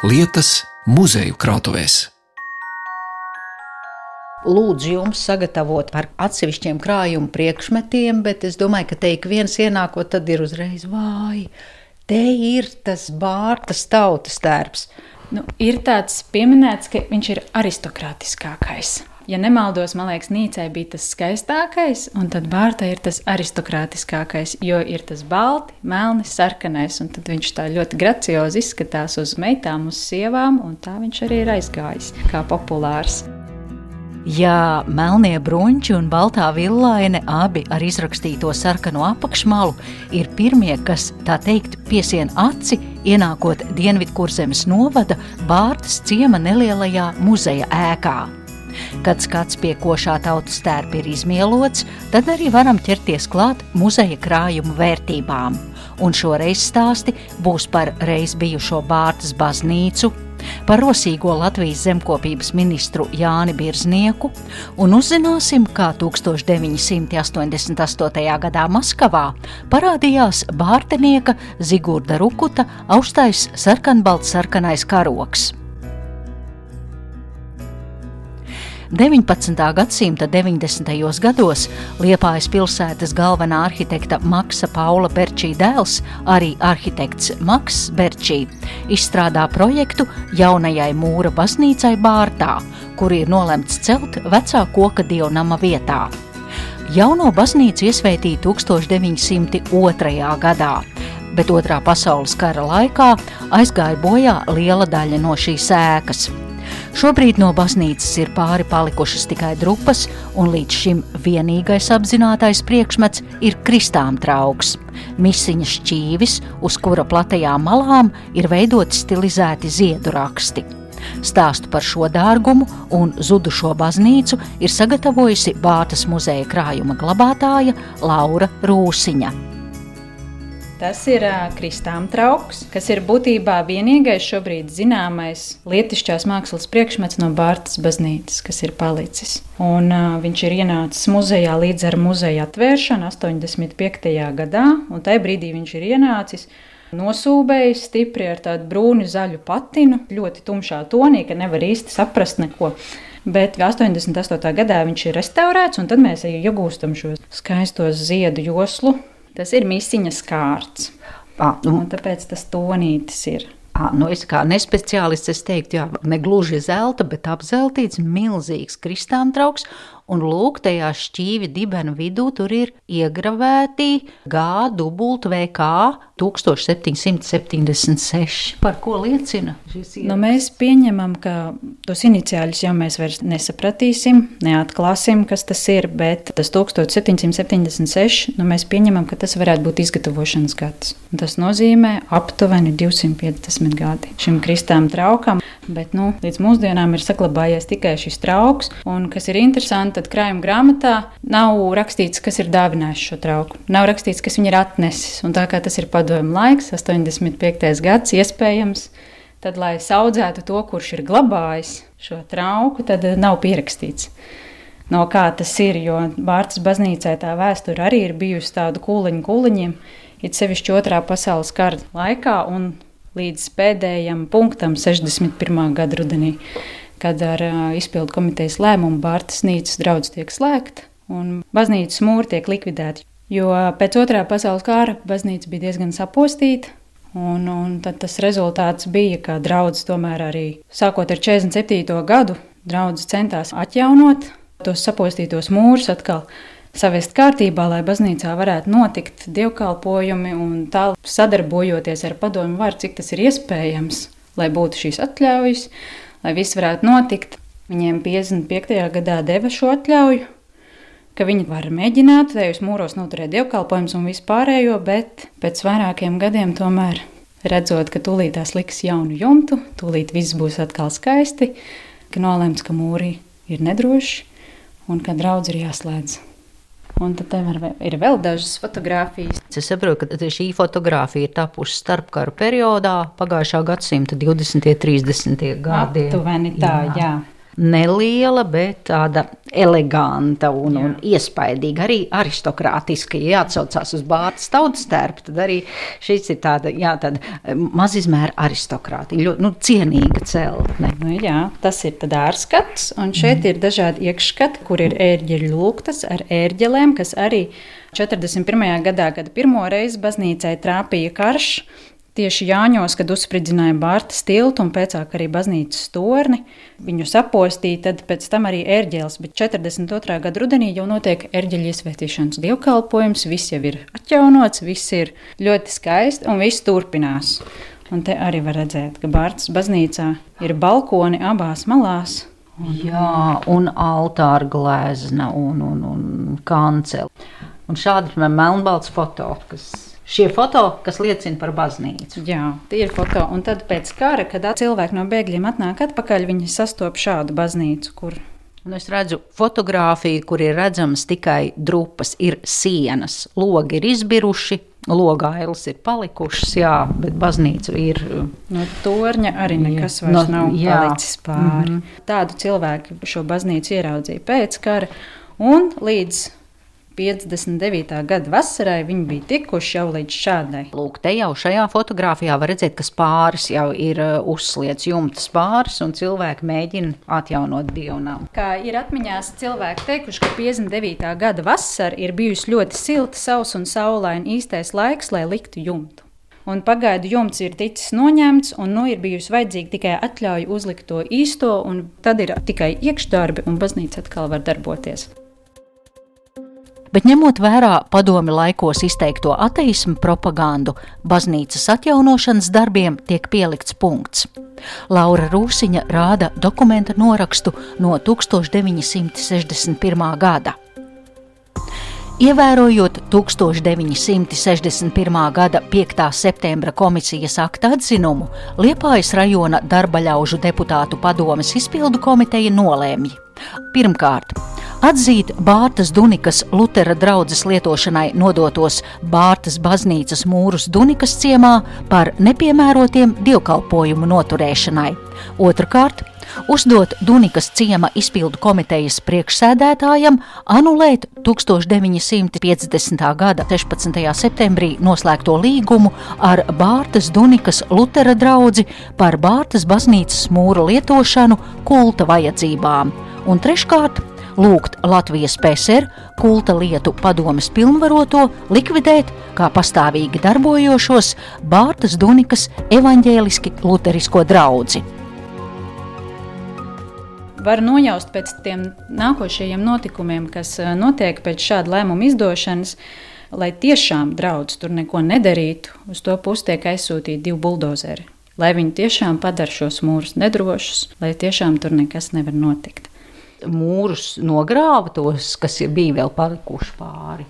lietas muzeju krātuvēs. Lūdzu, jums sagatavot ar atsevišķiem krājuma priekšmetiem, bet es domāju, ka te ik viens ienākot, tad ir uzreiz vāji. Te ir tas bārtas tautas tērps. Nu, ir tāds pieminēts, ka viņš ir aristokrātiskākais ja nemaldos, man liekas, Nīcai bija tas skaistākais, un tad Bārta ir tas aristokrātiskākais, jo ir tas balti, melni, sarkanais, un tad viņš tā ļoti graciozi izskatās uz meitām, uz sievām, un tā viņš arī ir aizgājis kā populārs. Ja melnie bruņķi un baltā villaine, abi ar izrakstīto sarkano apakšmalu, ir pirmie, kas tā teikt piesien aci, ienākot Dienvidkurzemes novada Bārtas ciema nelielajā muzeja ēkā. Kad skats pie košā tautas tērpa ir izmielots, tad arī varam ķerties klāt muzeja krājumu vērtībām. Un šoreiz stāsti būs par reiz bijušo Bārtas baznīcu, par rosīgo Latvijas zemkopības ministru Jāni Birznieku un uzzināsim, kā 1988. gadā Maskavā parādījās bārtenieka Zigurda Rukuta austais sarkanbalts sarkanais karoks. 19. gadsimta 90. gados Liepājas pilsētas galvenā arhitekta Maksa Paula Berčī dēls, arī arhitekts Maks Berčī, izstrādā projektu jaunajai mūra baznīcai Bārtā, kur ir nolemts celt vecā koka dievnama vietā. Jauno baznīcu iesvētīja 1902. gadā, bet otrā pasaules kara laikā aizgāja bojā liela daļa no šīs ēkas. Šobrīd no baznīcas ir pāri palikušas tikai drupas, un līdz šim vienīgais apzinātais priekšmets ir kristām trauks. Misiņa šķīvis, uz kura platajām malām ir veidoti stilizēti ziedu raksti. Stāstu par šo dārgumu un zudušo baznīcu ir sagatavojusi Bātas muzeja krājuma glabātāja Laura Rūsiņa. Tas ir uh, kristām trauks, kas ir būtībā vienīgais šobrīd zināmais lietišķās mākslas priekšmets no Bārtas baznīcas, kas ir palicis. Un, uh, viņš ir ienācis muzejā līdz ar muzeja atvēršanu 85. gadā, un tajā brīdī viņš ir ienācis. Nosūbējis stipri ar tādu brūnu zaļu patinu, ļoti tumšā tonī, ka nevar īsti saprast neko. Bet 88. gadā viņš ir restaurēts, un tad mēs iegūstam šo skaisto ziedu joslu, Tas ir misiņas kārts. À, nu, tāpēc tas tonītis ir. À, nu es kā nespeciālists es teiktu, jā, ne gluži zelta, bet apzeltīts, milzīgs kristām trauks. Un lūk, tajā šķīvi dibena vidū tur ir iegravēti G dubult VK 1776. Par ko liecina šis ieraksts? Nu, mēs pieņemam, ka tos iniciāļus jau mēs vairs nesapratīsim, neatklāsim, kas tas ir, bet tas 1776, nu, mēs pieņemam, ka tas varētu būt izgatavošanas gads. Tas nozīmē aptuveni 250 gadi šim kristām traukam, bet nu, līdz mūsdienām ir saglabājies tikai šis trauks, un kas ir interesanti, tad krājuma grāmatā nav rakstīts, kas ir dāvinājis šo trauku. Nav rakstīts, kas viņu ir atnesis. Un tā kā tas ir padomju laiks, 85. gads, iespējams, tad, lai audzētu to, kurš ir glabājis šo trauku, tad nav pierakstīts. No kā tas ir, jo Bārtas baznīcai tā vēsture arī ir bijusi tāda kūliņa kūliņiem, it sevišķi otrā pasaules kara laikā un līdz pēdējam punktam 61. gada rudenī kad ar izpildu komitejas lēmumu Bārtas nīcas draudz tiek slēgta un baznīcas mūri tiek likvidēti. Jo pēc otrā pasaules kara baznīca bija diezgan sapostīta, un, un tas rezultāts bija, ka draudzes tomēr arī sākot ar 47. gadu draudzes centās atjaunot tos sapostītos mūrus atkal savest kārtībā, lai baznīcā varētu notikt dievkalpojumi un tā sadarbojoties ar padomu varu, cik tas ir iespējams, lai būtu šīs atļaujas, lai viss varētu notikt. Viņiem 55. gadā deva šo atļauju, ka viņi var mēģināt tajos mūros noturēt dievkalpojumus un vispārējo, bet pēc vairākiem gadiem tomēr redzot, ka tūlīt tās liks jaunu jumtu, tūlīt viss būs atkal skaisti, ka nolēmts, ka mūri ir nedroši un ka draudz ir jāslēdz. Un tad ir vēl dažas fotogrāfijas. Es saprotu, ka šī fotografija ir tapusi starpkara periodā, pagājušā gadsimta 20. un 30. gadi. Aptuveni tā, jā. jā. Neliela, bet tāda eleganta un, Jā. un iespaidīga, arī aristokrātiska. Ja jāatsaucās uz Bātas tautas tērpu, tad arī šis ir tāda, jā, tāda mazizmēra aristokrātija, ļoti nu, cienīga celtne. Nu, jā, tas ir tad ārskats, un šeit mm. ir dažādi iekšskati, kur ir ērģeļu lūgtas ar ērģelēm, kas arī 41. gadā, kad pirmo reizi baznīcai trāpīja karš, Tieši Jāņos, kad uzspridzināja Bārtas tiltu un pēc tam arī baznīcas torni, viņu sapostīja, tad pēc tam arī ērģeles. Bet 42. gada rudenī jau notiek ērģeļa iesvētīšanas dievkalpojums, viss jau ir atjaunots, viss ir ļoti skaisti un viss turpinās. Un te arī var redzēt, ka Bārtas baznīcā ir balkoni abās malās. Un, Jā, un altāra glezna un, un, un kancele. Un šādi ir melnbalts foto, kas šie foto, kas liecina par baznīcu. Jā, tie ir foto. Un tad pēc kara, kad cilvēki no bēgļiem atnāk atpakaļ, viņi sastopas šādu baznīcu, kur Un es redzu fotografiju, kur ir redzamas tikai drupas, ir sienas, logi ir izbiruši, logailas ir palikušas, jā, bet baznīca ir. No torņa arī nekas vairs no, nav jā. palicis pāri. Mm -hmm. Tādu cilvēku šo baznīcu ieraudzīja pēc kara un līdz 59. gada vasarai viņi bija tikuši jau līdz šādai. Lūk, te jau šajā fotografijā var redzēt, ka spāris jau ir uh, uzsliets jumta spāris un cilvēki mēģina atjaunot dievnām. Kā ir atmiņās cilvēki teikuši, ka 59. gada vasara ir bijusi ļoti silta, sausa un saulaina īstais laiks, lai liktu jumtu. Un pagaidu jumts ir ticis noņemts, un nu ir bijusi vajadzīga tikai atļauja uzlikt to īsto, un tad ir tikai iekšdarbi, un baznīca atkal var darboties bet ņemot vērā padomi laikos izteikto ateismu propagandu, baznīcas atjaunošanas darbiem tiek pielikts punkts. Laura Rūsiņa rāda dokumenta norakstu no 1961. gada. Ievērojot 1961. gada 5. septembra komisijas akta atzinumu, Liepājas rajona darba ļaužu deputātu padomes izpildu komiteja nolēma pirmkārt atzīt Bārtas Dunikas Lutera draudzes lietošanai nodotos Bārtas baznīcas mūrus Dunikas ciemā par nepiemērotiem dievkalpojumu noturēšanai. Otrakārt, uzdot Dunikas ciema izpildu komitejas priekšsēdētājam anulēt 1950. gada 16. septembrī noslēgto līgumu ar Bārtas Dunikas Lutera draugu par Bārtas baznīcas mūra lietošanu kulta vajadzībām. Un treškārt, lūgt Latvijas PSR kulta lietu padomes pilnvaroto likvidēt kā pastāvīgi darbojošos Bārtas Dunikas evaņģēliski luterisko draugu. Var nojaust pēc tiem nākošajiem notikumiem, kas eh, notiek pēc šāda lēmuma izdošanas, lai tiešām draudz tur neko nedarītu. Uz to pusi tiek aizsūtīti divi buldozeri, lai viņi tiešām padara šos mūrus nedrošus, lai tiešām tur nekas nevar notikt mūrus nogrāva tos, kas bija vēl palikuši pāri.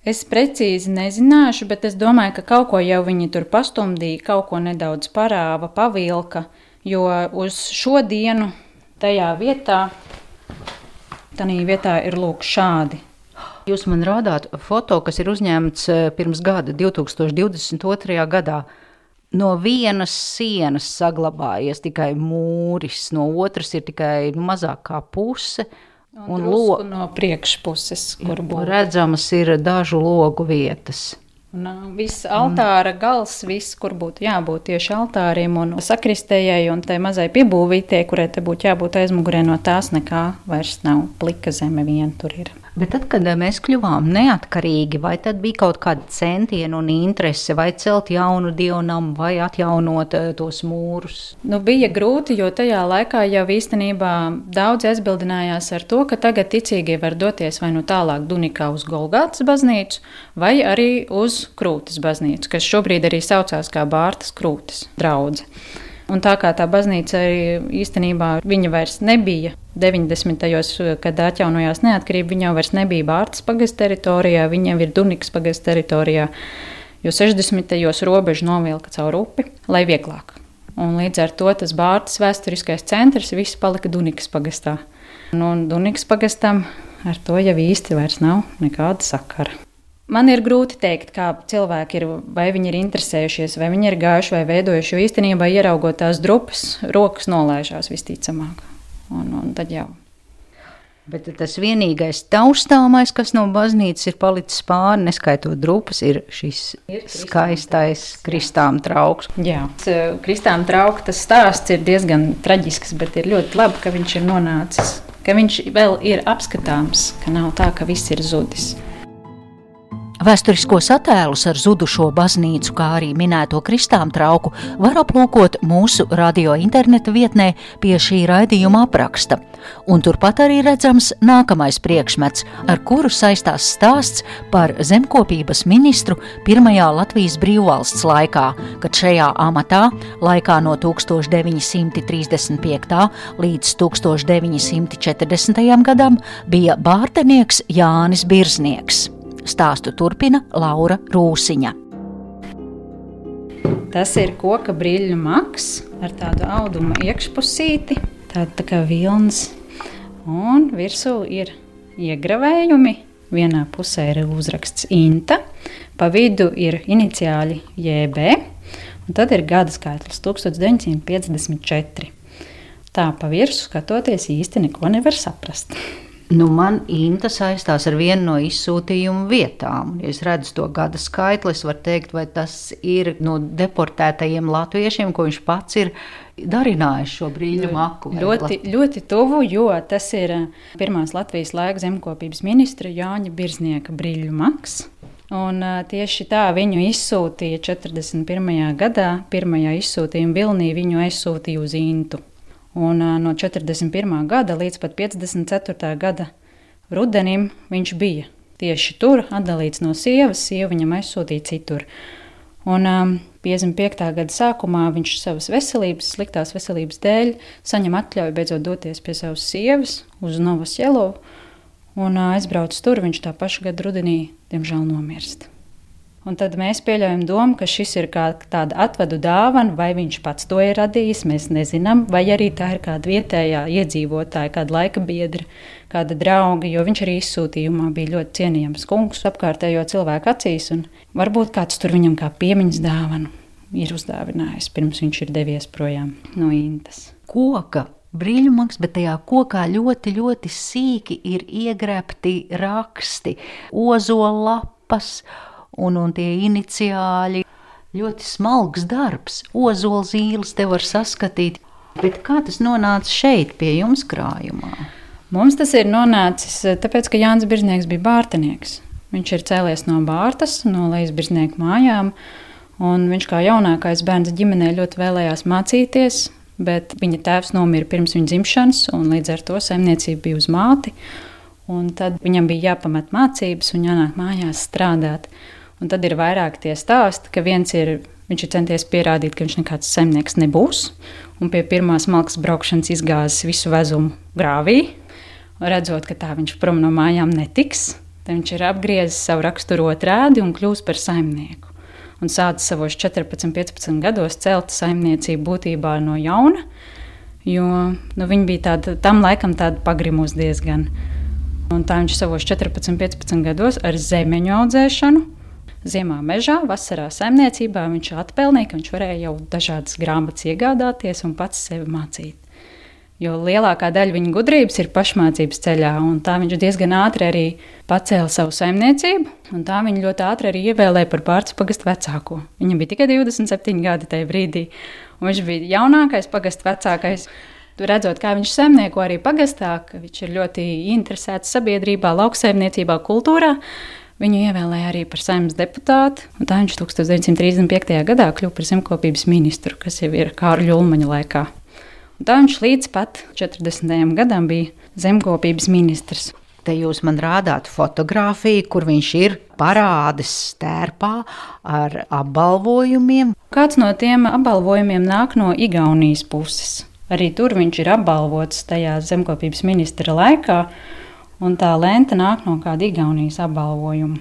Es precīzi nezināšu, bet es domāju, ka kaut ko jau viņi tur pastumdīja, kaut ko nedaudz parāva, pavilka, jo uz šo dienu tajā vietā, tanī vietā ir lūk šādi. Jūs man rādāt foto, kas ir uzņemts eh, pirms gada, 2022. gadā. No vienas sienas saglabājies tikai mūris, no otras ir tikai nu, mazāk kā puse. Un, un lo... no priekšpuses, kur būtu redzamas ir dažu logu vietas. Un viss altāra gals, viss, kur būtu jābūt tieši altārim un sakristējai un tai mazai piebūvītē, kurai te būtu jābūt aizmugurē no tās nekā vairs nav. Plika zeme vien tur ir. Bet tad, kad mēs kļuvām neatkarīgi, vai tad bija kaut kāda centiena un interese, vai celt jaunu dievnamu, vai atjaunot uh, tos mūrus? Nu, bija grūti, jo tajā laikā jau īstenībā daudz aizbildinājās ar to, ka tagad ticīgie var doties vai nu tālāk Dunikā uz Golgātas baznīcu, vai arī uz Krūtas baznīcu, kas šobrīd arī saucās kā Bārtas Krūtas draudze. Un tā kā tā baznīca īstenībā viņa vairs nebija 90. gados, kad atjaunojās neatkarība, viņa jau vairs nebija Bārtas pagasta teritorijā, viņa jau ir Dunikas pagasta teritorijā, jo 60. gados robeža novilka caur upi, lai vieglāk. Un līdz ar to tas Bārtas vēsturiskais centrs viss palika Dunikas pagastā. Un Dunikas pagastam ar to jau īsti vairs nav nekāda sakara. Man ir grūti pateikt, kā cilvēki ir, vai viņi ir interesējušies, vai viņi ir gājuši vai veidojuši. Jo īstenībā, ieraugot tās drupas, rokas nolaižās visticamāk. Un, un tad jau Bet tas vienīgais taustāmais, kas no baznīcas ir palicis pāri, neskaitot drupas, ir šis ir skaistais kristām trauks. Jā, kristām trauks tas stāsts ir diezgan traģisks, bet ir ļoti labi, ka viņš ir nonācis, ka viņš vēl ir apskatāms, ka nav tā, ka viss ir zudis. Vēsturiskos attēlus ar zudušo baznīcu, kā arī minēto kristām trauku, var aplūkot mūsu radio interneta vietnē pie šī raidījuma apraksta. Un turpat arī redzams nākamais priekšmets, ar kuru saistās stāsts par zemkopības ministru pirmajā Latvijas brīvvalsts laikā, kad šajā amatā laikā no 1935. līdz 1940. gadam bija bārtenieks Jānis Birznieks. Stāstu turpina Laura Rūsiņa. Tas ir koka brīļu maks ar tādu audumu iekšpusīti, tāda tā kā vilns. Un virsū ir iegravējumi. Vienā pusē ir uzraksts INTA, pa vidu ir iniciāļi JB, un tad ir gada skaitlis 1954. Tā pa virsmu skatoties īsti neko nevar saprast. Nu, man Inta saistās ar vienu no izsūtījuma vietām. Ja es redzu to gada skaitli, es varu teikt, vai tas ir no deportētajiem latviešiem, ko viņš pats ir darinājis šo brīļu maku. Ļoti, ļoti tuvu, jo tas ir eh, pirmās Latvijas laika zemkopības ministra Jāņa Birznieka brīļu maks. Un, uh, tieši tā viņu izsūtīja 41. gadā. Pirmajā izsūtījuma vilnī viņu aizsūtīja uz Intu. Un no 41. gada līdz pat 54. gada rudenim viņš bija tieši tur, atdalīts no sievas, sieva viņam aizsūtīja citur. Un um, 55. gada sākumā viņš savas veselības, sliktās veselības dēļ saņem atļauju beidzot doties pie savas sievas uz Novas Jelovu un uh, aizbrauc tur. Viņš tā paša gada rudenī, diemžēl, nomirst. Un tad mēs pieļaujam domu, ka šis ir kā tāda atvadu dāvana, vai viņš pats to ir radījis, mēs nezinām, vai arī tā ir kāda vietējā iedzīvotāja, kāda laika biedra, kāda drauga, jo viņš arī izsūtījumā bija ļoti cienījams kungs apkārtējo cilvēku acīs, un varbūt kāds tur viņam kā piemiņas dāvanu ir uzdāvinājis, pirms viņš ir devies projām no Intas. Koka brīļumaks, bet tajā kokā ļoti, ļoti sīki ir iegrēpti raksti, ozola lapas un, un tie iniciāļi. Ļoti smalks darbs, ozola zīles te var saskatīt. Bet kā tas nonāca šeit, pie jums krājumā? Mums tas ir nonācis eh, tāpēc, ka Jānis Birznieks bija bārtenieks. Viņš ir cēlies no Bārtas, no Lejas Birznieka mājām, un viņš kā jaunākais bērns ģimenē ļoti vēlējās mācīties, bet viņa tēvs nomira pirms viņa dzimšanas, un līdz ar to saimniecība bija uz māti. Tad viņam bija jāpamet mācības un jānāk mājās strādāt. Un tad ir vairāk tie stāsti, ka viens ir, viņš ir centies pierādīt, ka viņš nekāds zemnieks nebūs, un pie pirmās malkas braukšanas izgāzis visu vezumu grāvī, redzot, ka tā viņš prom no mājām netiks. Tad viņš ir apgriezis savu raksturot rādi un kļūst par saimnieku. Un sācis savos 14, 15 gados celt saimniecību būtībā no jauna, jo nu, viņi bija tāda, tam laikam tāda pagrimus diezgan. Un tā viņš savos 14, 15 gados ar zemeņu audzēšanu Ziemā mežā, vasarā saimniecībā viņš atpelnīja, ka viņš varēja jau dažādas grāmatas iegādāties un pats sevi mācīt. Jo lielākā daļa viņa gudrības ir pašmācības ceļā, un tā viņš diezgan ātri arī pacēla savu saimniecību, un tā viņa ļoti ātri arī ievēlēja par pārcis pagastu vecāko. Viņam bija tikai 27 gadi tajā brīdī, un viņš bija jaunākais pagastu vecākais. Redzot, kā viņš saimnieko arī pagastā, ka viņš ir ļoti interesēts sabiedrībā, lauksaimniecībā, kultūrā, Viņu ievēlēja arī par saimnes deputātu, un tā viņš 1935. gadā kļuva par zemkopības ministru, kas jau ir Kārļa Ulmaņa laikā. Un tā viņš līdz pat 40. gadam bija zemkopības ministrs. Te jūs man rādāt fotografiju, kur viņš ir parādis stērpā ar apbalvojumiem. Kāds no tiem apbalvojumiem nāk no Igaunijas puses. Arī tur viņš ir apbalvots tajā zemkopības ministra laikā. Un tā lente nāk no kāda Igaunijas apbalvojuma.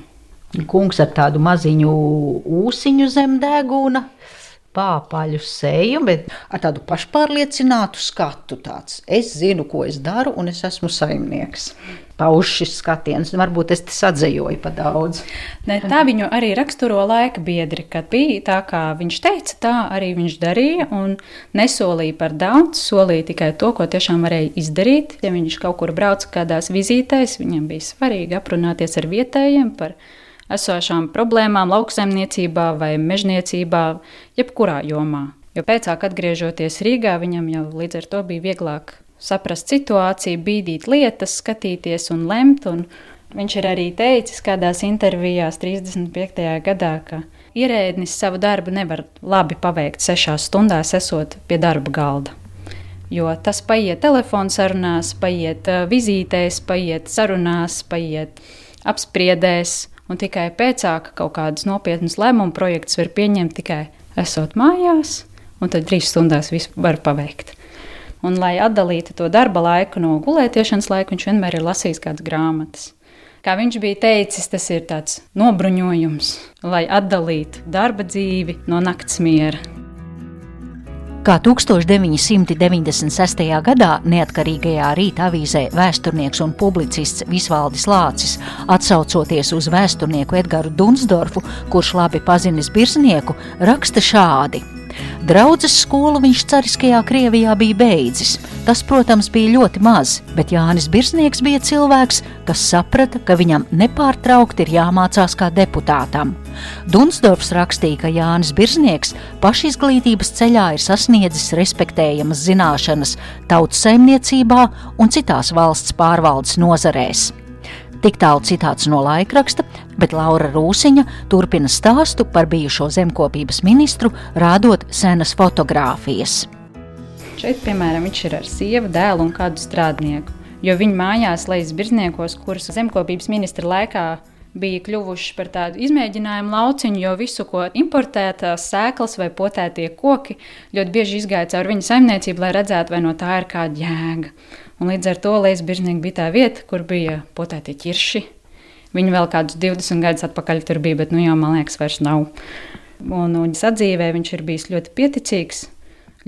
Kungs ar tādu maziņu ūsiņu zem deguna. pāpaļu seju, bet ar tādu pašpārliecinātu skatu. Tāds. Es zinu, ko es daru, un es esmu saimnieks. Pauž šis skatiens, varbūt es tas atzējoju pa daudz. Ne, tā viņu arī raksturo laika biedri, kad bija tā, kā viņš teica, tā arī viņš darīja un nesolīja par daudz, solīja tikai to, ko tiešām varēja izdarīt. Ja viņš kaut kur brauca kādās vizītēs, viņam bija svarīgi aprunāties ar vietējiem par esošām problēmām lauksaimniecībā vai mežniecībā, jebkurā jomā. Jo pēcāk atgriežoties Rīgā, viņam jau līdz ar to bija vieglāk saprast situāciju, bīdīt lietas, skatīties un lemt. Un viņš ir arī teicis kādās intervijās 35. gadā, ka ierēdnis savu darbu nevar labi paveikt sešās stundās, esot pie darba galda. Jo tas paiet telefona sarunās, paiet vizītēs, paiet sarunās, paiet apspriedēs, un tikai pēcāk kaut kādus nopietnus lēmumu projektus var pieņemt tikai esot mājās, un tad trīs stundās visu var paveikt. Un, lai atdalītu to darba laiku no gulētiešanas laika, viņš vienmēr ir lasījis kādas grāmatas. Kā viņš bija teicis, tas ir tāds nobruņojums, lai atdalītu darba dzīvi no nakts miera. Kā 1996. gadā neatkarīgajā rīta avīzē vēsturnieks un publicists Visvaldis Lācis, atsaucoties uz vēsturnieku Edgars Dunsdorfu, kurš labi pazinis Birznieku, raksta šādi. Draudzes skolu viņš cariskajā Krievijā bija beidzis. Tas, protams, bija ļoti maz, bet Jānis Birznieks bija cilvēks, kas saprata, ka viņam nepārtraukti ir jāmācās kā deputātam. Dunsdorfs rakstīja, ka Jānis Birznieks pašizglītības ceļā ir sasniedzis respektējamas zināšanas tautsaimniecībā un citās valsts pārvaldes nozarēs. Tik tālu citāts no laikraksta, bet Laura Rūsiņa turpina stāstu par bijušo zemkopības ministru, rādot senas fotogrāfijas. Šeit, piemēram, viņš ir ar sievu, dēlu un kādu strādnieku. Jo viņa mājās, lejas birzniekos, kuras zemkopības ministra laikā bija kļuvuši par tādu izmēģinājumu lauciņu, jo visu, ko importētās sēklas vai potētie koki, ļoti bieži izgāja caur viņa saimniecību, lai redzētu, vai no tā ir kāda jēga. Un līdz ar to Biržnieka bija tā vieta, kur bija potēti ķirši. Viņi vēl kādus 20 gadus atpakaļ tur bija, bet nu jau man liekas, vairs nav. Un, un sadzīvē viņš ir bijis ļoti pieticīgs,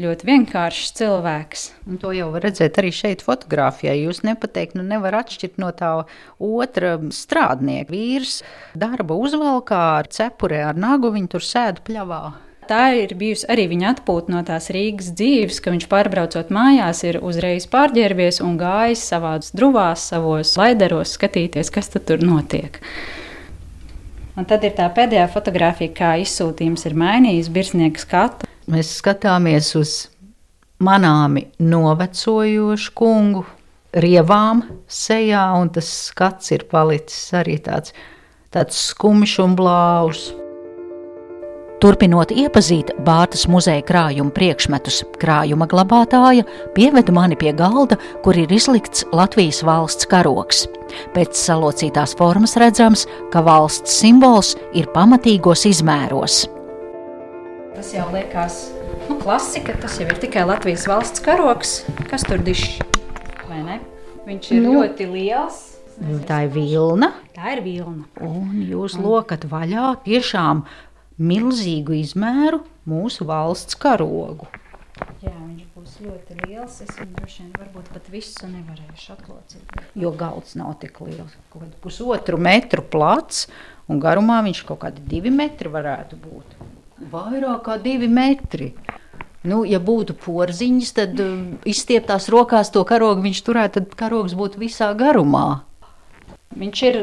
ļoti vienkāršs cilvēks. Un to jau var redzēt arī šeit, fotografijā. Jūs nepateikt, nu nevar atšķirt no tā otra strādnieka. Vīrs darba uzvalkā ar cepurē, ar nagu, viņi tur sēž pļavā tā ir bijusi arī viņa atpūta no tās Rīgas dzīves, ka viņš pārbraucot mājās, ir uzreiz pārģērbies un gājis savās druvās, savos laideros, skatīties, kas tur notiek. Un tad ir tā pēdējā fotografija, kā izsūtījums ir mainījis virsnieku skatu. Mēs skatāmies uz manāmi novecojošu kungu, rievām sejā, un tas skats ir palicis arī tāds, tāds skumjš un blāvs. Turpinot iepazīt Bārtas muzeja krājuma priekšmetus, krājuma glabātāja pieveda mani pie galda, kur ir izlikts Latvijas valsts karoks. Pēc salocītās formas redzams, ka valsts simbols ir pamatīgos izmēros. Tas jau liekas, nu, klasika, tas jau ir tikai Latvijas valsts karoks. Kas tur dišs? Vai ne? Viņš ir nu, ļoti liels. Tā ir vilna. Tā ir vilna. Un jūs lokat vaļā tiešām milzīgu izmēru mūsu valsts karogu. Jā, viņš būs ļoti liels. Es viņu droši vien varbūt pat visu nevarēšu atlocīt. Jo galds nav tik liels. Kaut kādu pusotru metru plats un garumā viņš kaut kādi divi metri varētu būt. Vairāk kā divi metri. Nu, ja būtu porziņš, tad uh, izstieptās rokās to karogu viņš turētu, tad karogs būtu visā garumā. Viņš ir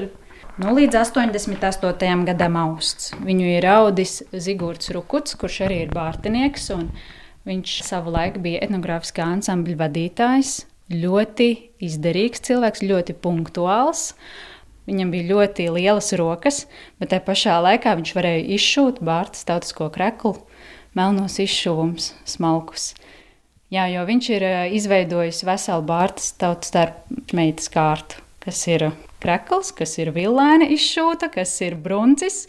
Nu, līdz 88. gadam austs. Viņu ir audis Zigorts Rukuts, kurš arī ir bārtinieks. Viņš savu laiku bija etnogrāfiskā ansambļa vadītājs. Ļoti izdarīgs cilvēks, ļoti punktuāls. Viņam bija ļoti lielas rokas, bet tajā pašā laikā viņš varēja izšūt bārtas tautisko kreklu, melnos izšuvumus, smalkus. Jā, jo viņš ir eh, izveidojis veselu bārtas tautas starp meitas kārtu, kas ir krekls, kas ir vilēna izšūta, kas ir bruncis,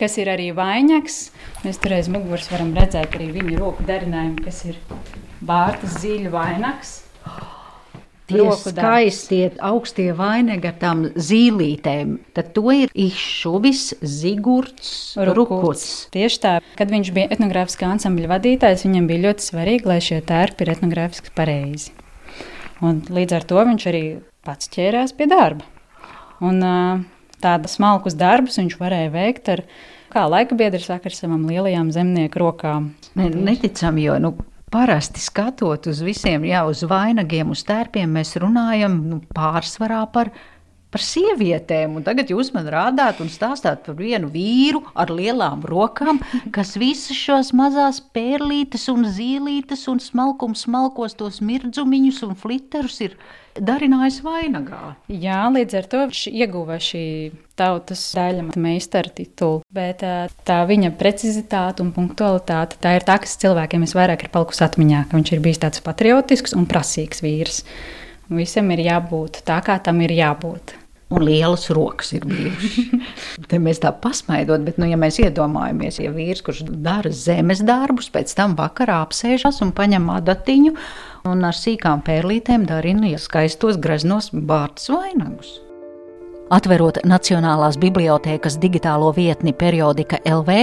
kas ir arī vainags. Mēs tur aiz muguras varam redzēt arī viņa roku darinājumu, kas ir vārtas zīļu vainags. Tie skaistie augstie vainagi ar tām zīlītēm, tad to ir izšuvis Zigurds Rukuts. Tieši tā, kad viņš bija etnogrāfiskā ansambļa vadītājs, viņam bija ļoti svarīgi, lai šie tērpi ir etnogrāfiski pareizi. Un līdz ar to viņš arī pats ķērās pie darba. Un tādas smalkus darbus viņš varēja veikt ar kā laika biedrs saka, ar savām lielajām zemnieku rokām. Ne, neticam, jo nu, parasti skatot uz visiem, jā, uz vainagiem, uz tērpiem, mēs runājam nu, pārsvarā par, par sievietēm. Un tagad jūs man rādāt un stāstāt par vienu vīru ar lielām rokām, kas visas šos mazās pērlītes un zīlītes un smalkums smalkos tos mirdzumiņus un flitterus ir darinājis vainagā. Jā, līdz ar to viņš ieguva šī tautas daļa meistara titulu, bet tā viņa precizitāte un punktualitāte, tā ir tā, kas cilvēkiem visvairāk ir palikusi atmiņā, ka viņš ir bijis tāds patriotisks un prasīgs vīrs. Visam ir jābūt tā, kā tam ir jābūt un lielas rokas ir bijušas. Te mēs tā pasmaidot, bet, nu, ja mēs iedomājamies, ja vīrs, kurš dara zemes darbus, pēc tam vakarā apsēžas un paņem adatiņu un ar sīkām pērlītēm darina skaistos greznos bārtas vainagus. Atverot Nacionālās bibliotēkas digitālo vietni periodika LV,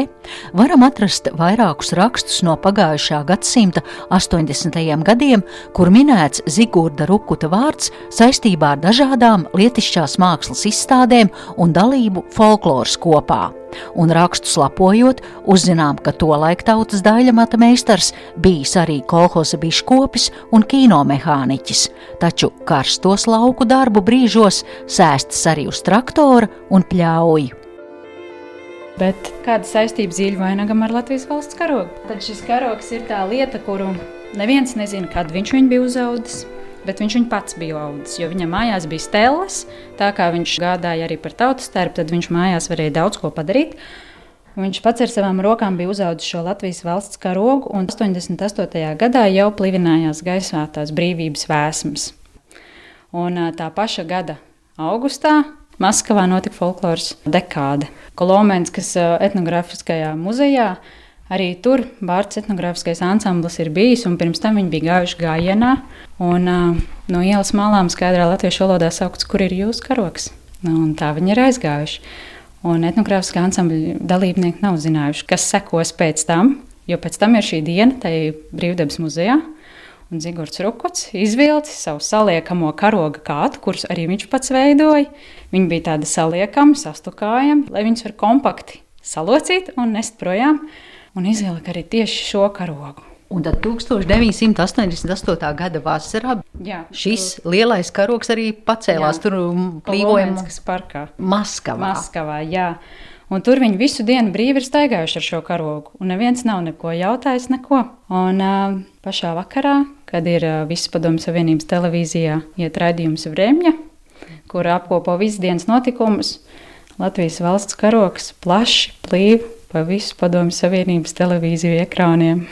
varam atrast vairākus rakstus no pagājušā gadsimta 80. gadiem, kur minēts Zigurda Rukuta vārds saistībā ar dažādām lietišķās mākslas izstādēm un dalību folkloras kopā un rakstus lapojot, uzzinām, ka tolaik tautas daļamata meistars bijis arī kolhoza biškopis un kinomehāniķis, taču karstos lauku darbu brīžos sēstas arī uz traktora un pļauju. Bet kāda saistība zīļu vainagam ar Latvijas valsts karogu? Tad šis karogs ir tā lieta, kuru neviens nezina, kad viņš viņu bija uzaudzis bet viņš viņu pats bija audzis. Jo viņam mājās bija stēles, tā kā viņš gādāja arī par tautas tērpu, tad viņš mājās varēja daudz ko padarīt. Viņš pats ar savām rokām bija uzaugusi šo Latvijas valsts karogu, un 88. gadā jau plivinājās gaisā tās brīvības vēsmas. Un tā paša gada augustā Maskavā notika folkloras dekāde. Kolomēns, kas etnogrāfiskajā muzejā Arī tur Bārts etnogrāfiskais ansamblis ir bijis, un pirms tam viņi bija gājuši gājienā. Un, uh, no ielas malām skaidrā latviešu valodā saukts, kur ir jūsu karoks. Nu, un tā viņi ir aizgājuši. Un etnogrāfiskā ansambļa dalībnieki nav zinājuši, kas sekos pēc tam, jo pēc tam ir šī diena, tai brīvdabas muzejā. Un Zigorts Rukuts izvilcis savu saliekamo karoga kātu, kurus arī viņš pats veidoja. Viņi bija tādi saliekami, sastukājami, lai viņus var kompakti salocīt un nest projām un izvilka arī tieši šo karogu. Un tad 1988. gada vasarā Jā, šis tur... lielais karoks arī pacēlās jā, tur plīvojumā parkā. Maskavā. Maskavā jā. Un tur viņi visu dienu brīvi ir staigājuši ar šo karogu. Un neviens nav neko jautājis. Neko. Un uh, pašā vakarā, kad ir uh, visas padomju Savienības televīzijā iet raidījums Vremļa, kur apkopo visas dienas notikumus, Latvijas valsts karoks plaši plīv pa visu Padomju Savienības televīziju ekrāniem.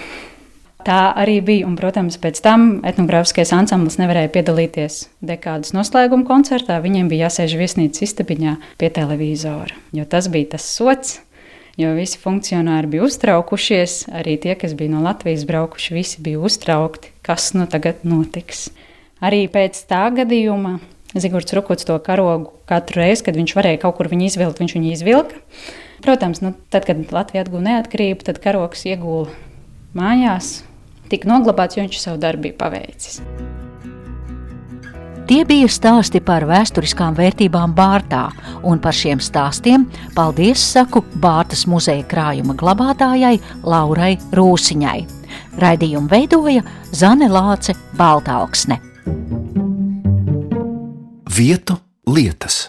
Tā arī bija, un, protams, pēc tam etnogrāfiskais ansamblis nevarēja piedalīties dekādas noslēguma koncertā. Viņiem bija jāsēž viesnīcas istabiņā pie televizora, jo tas bija tas sots, jo visi funkcionāri bija uztraukušies, arī tie, kas bija no Latvijas braukuši, visi bija uztraukti, kas nu tagad notiks. Arī pēc tā gadījuma Zigorts Rukots to karogu katru reizi, kad viņš varēja kaut kur viņu izvilkt, viņš viņu izvilka. Protams, nu, tad, kad Latvija atguva neatkarību, tad karoks iegūla mājās, tika noglabāts, jo viņš savu darbu bija paveicis. Tie bija stāsti par vēsturiskām vērtībām Bārtā, un par šiem stāstiem paldies saku Bārtas muzeja krājuma glabātājai Laurai Rūsiņai. Raidījumu veidoja Zane Lāce Baltāksne. Vietu lietas.